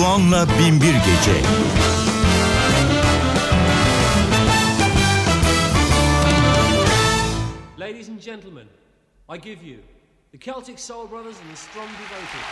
Doğan'la Binbir Gece. Ladies and gentlemen, I give you the Celtic Soul Brothers and the Strong Devoted.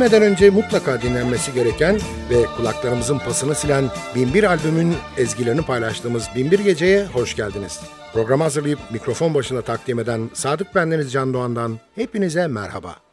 Ölmeden önce mutlaka dinlenmesi gereken ve kulaklarımızın pasını silen Binbir albümün ezgilerini paylaştığımız Binbir Gece'ye hoş geldiniz. Programı hazırlayıp mikrofon başına takdim eden Sadık Bendeniz Can Doğan'dan hepinize merhaba.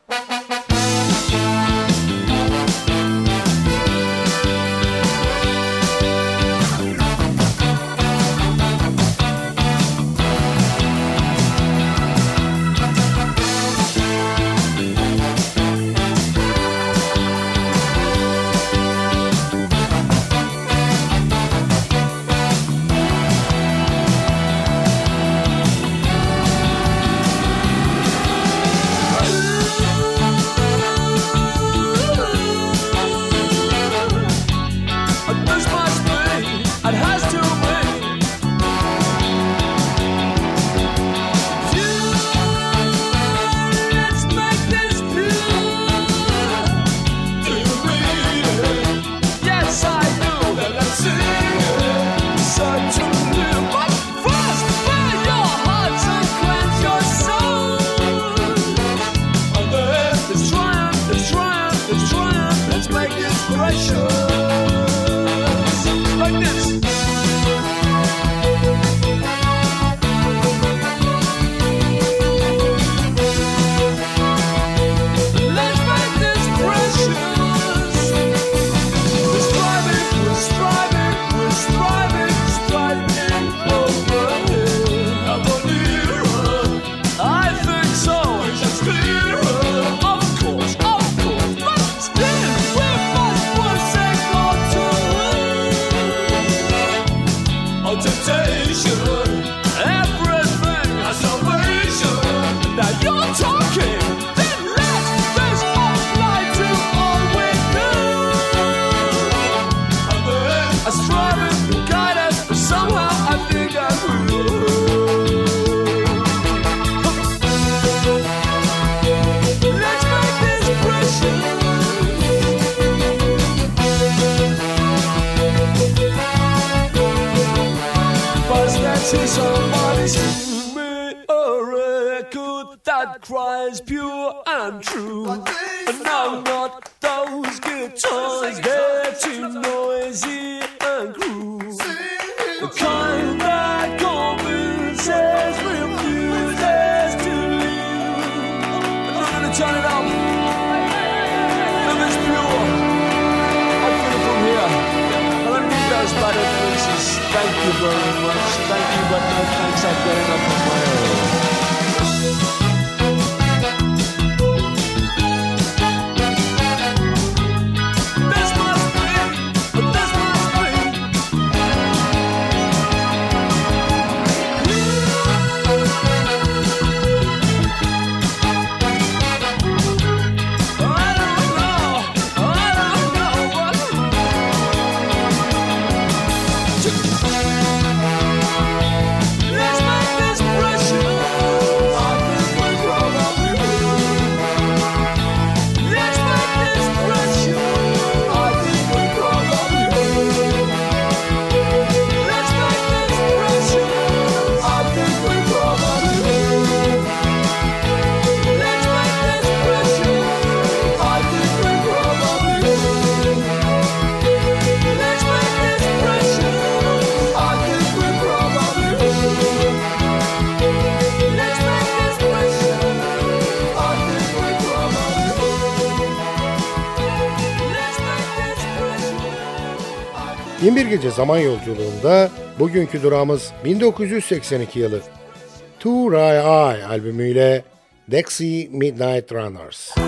see somebody sing me a record that cries pure and true. And now not those guitars, they're too noisy and cruel. The kind that convinces refuses to leave. I'm gonna turn it up. Thank you very much. Thank you, but no thanks. I've got up on my own. Binbir Gece Zaman Yolculuğunda bugünkü durağımız 1982 yılı Two Rai Eye albümüyle Dexy Midnight Runners.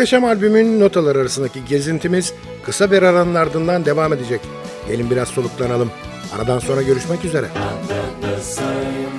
Muhteşem albümün notaları arasındaki gezintimiz kısa bir aranın ardından devam edecek. Gelin biraz soluklanalım. Aradan sonra görüşmek üzere. Aydın'la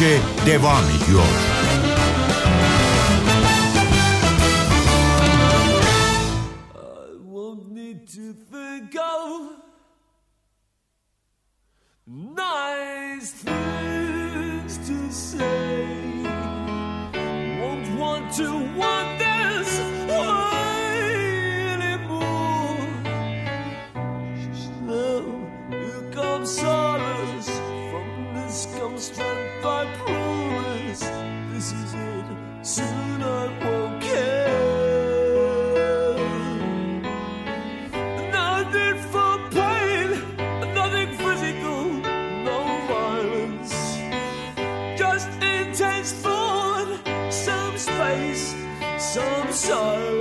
Gece devam ediyor. so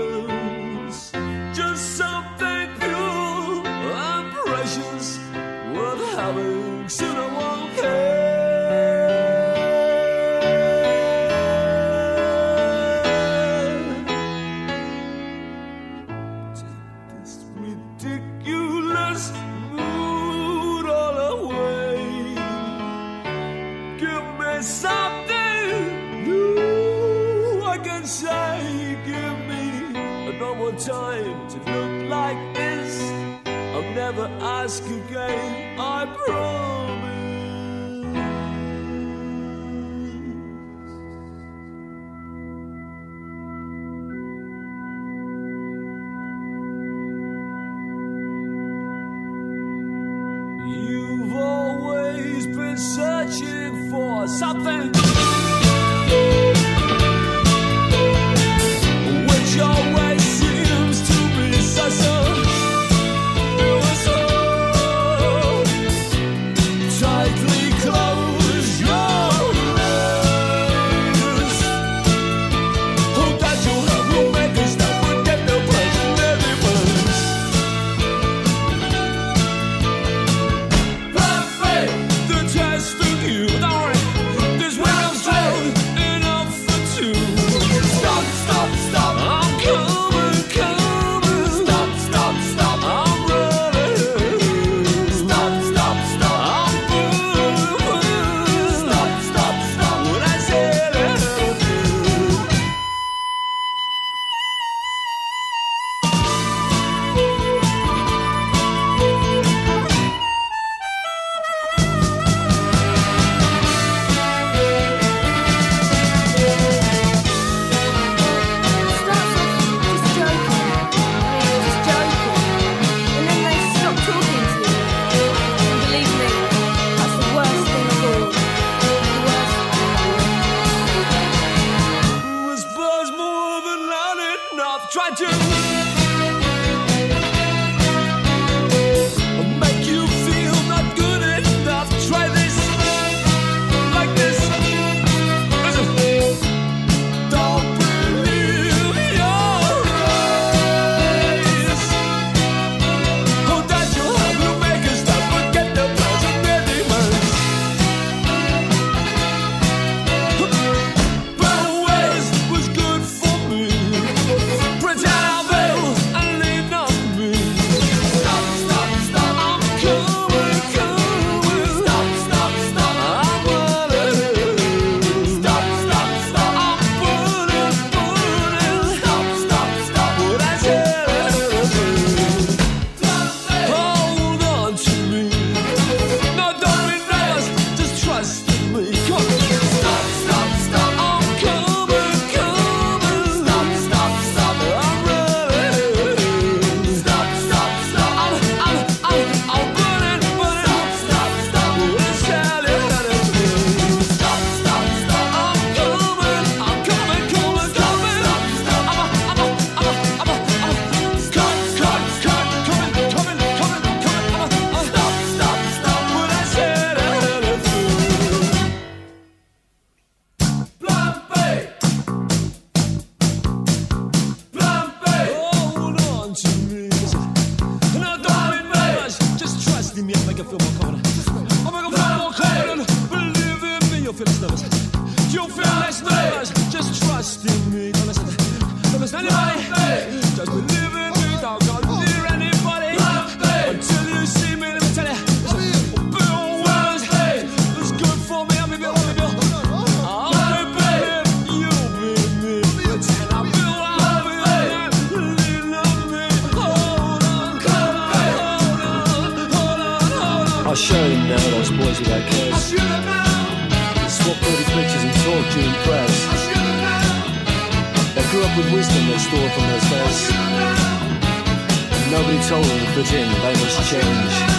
Britain, they must change.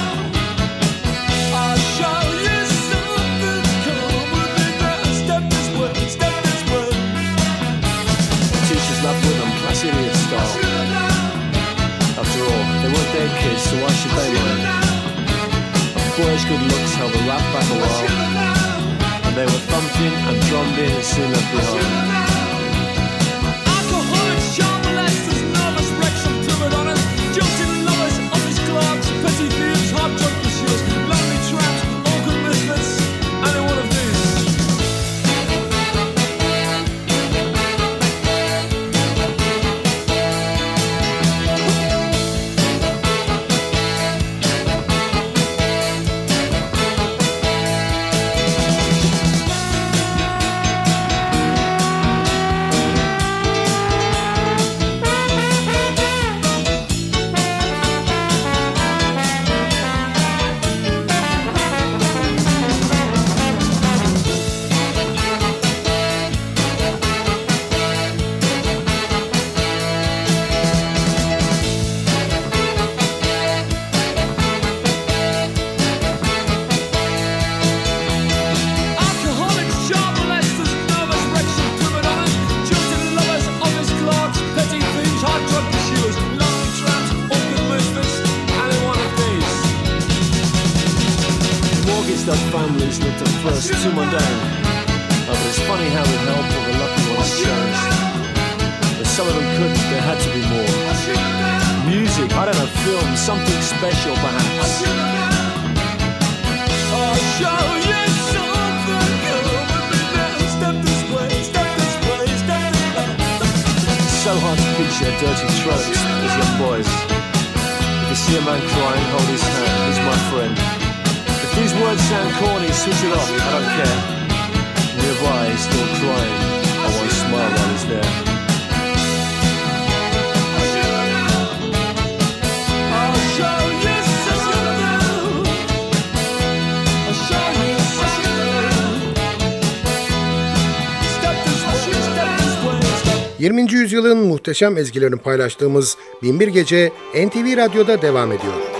20. yüzyılın muhteşem ezgilerini paylaştığımız Binbir Gece NTV Radyo'da devam ediyor.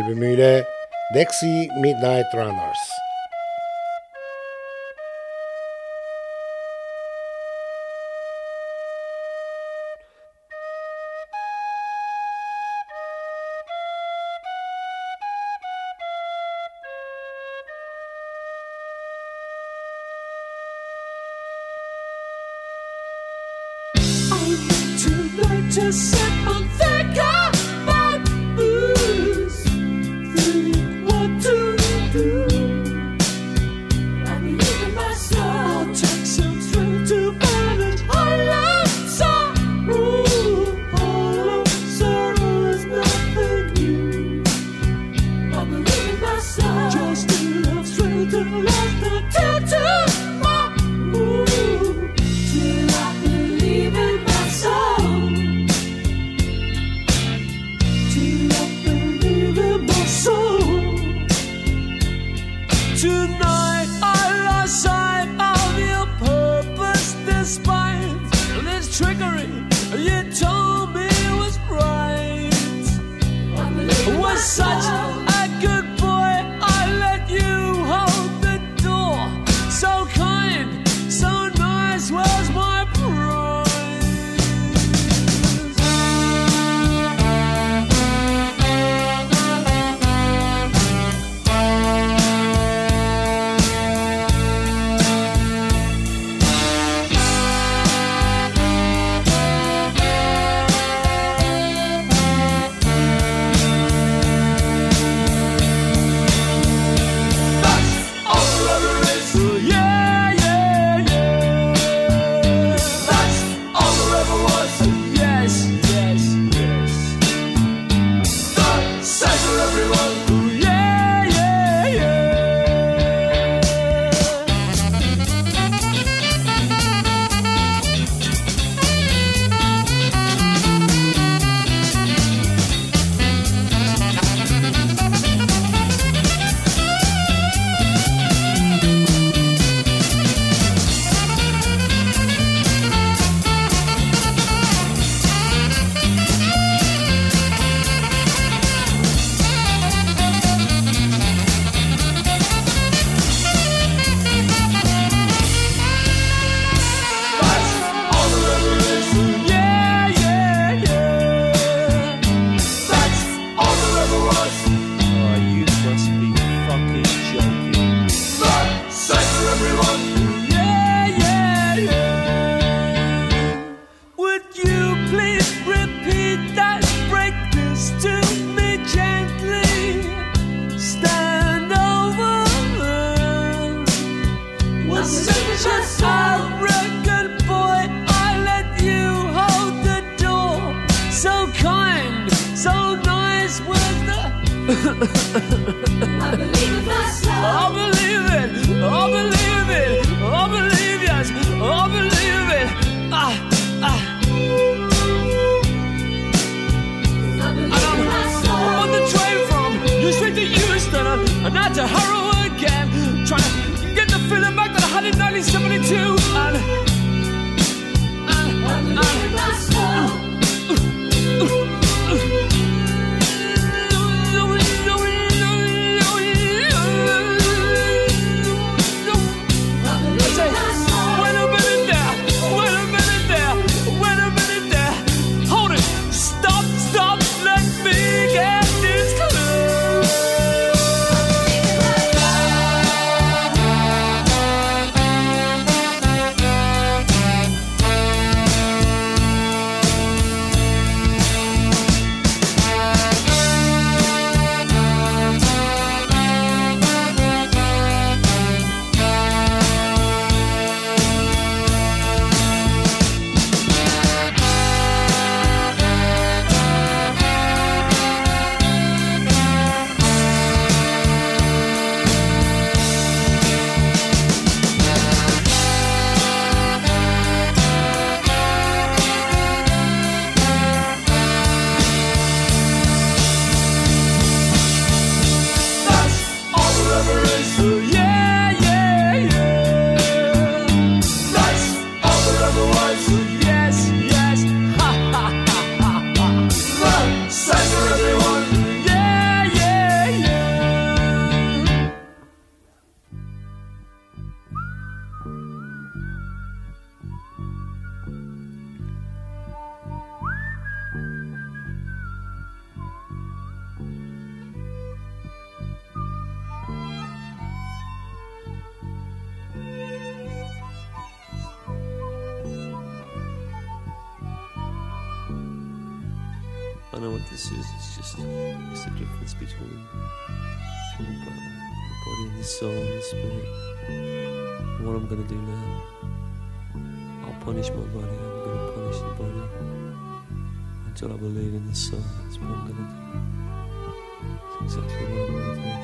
Eye albümüyle Dexy Midnight Runners. This is. It's just it's the difference between the body and the soul and the spirit. What I'm gonna do now, I'll punish my body. I'm gonna punish the body until I believe in the soul. That's what I'm gonna do. That's exactly what I'm gonna do.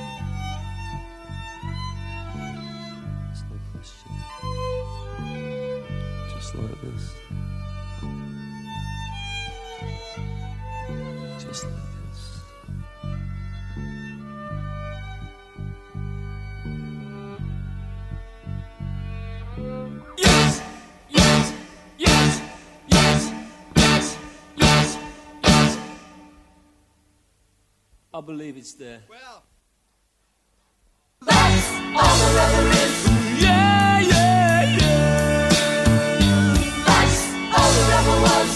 I believe it's there. That's all there ever is. Yeah, yeah, yeah. That's all there ever was.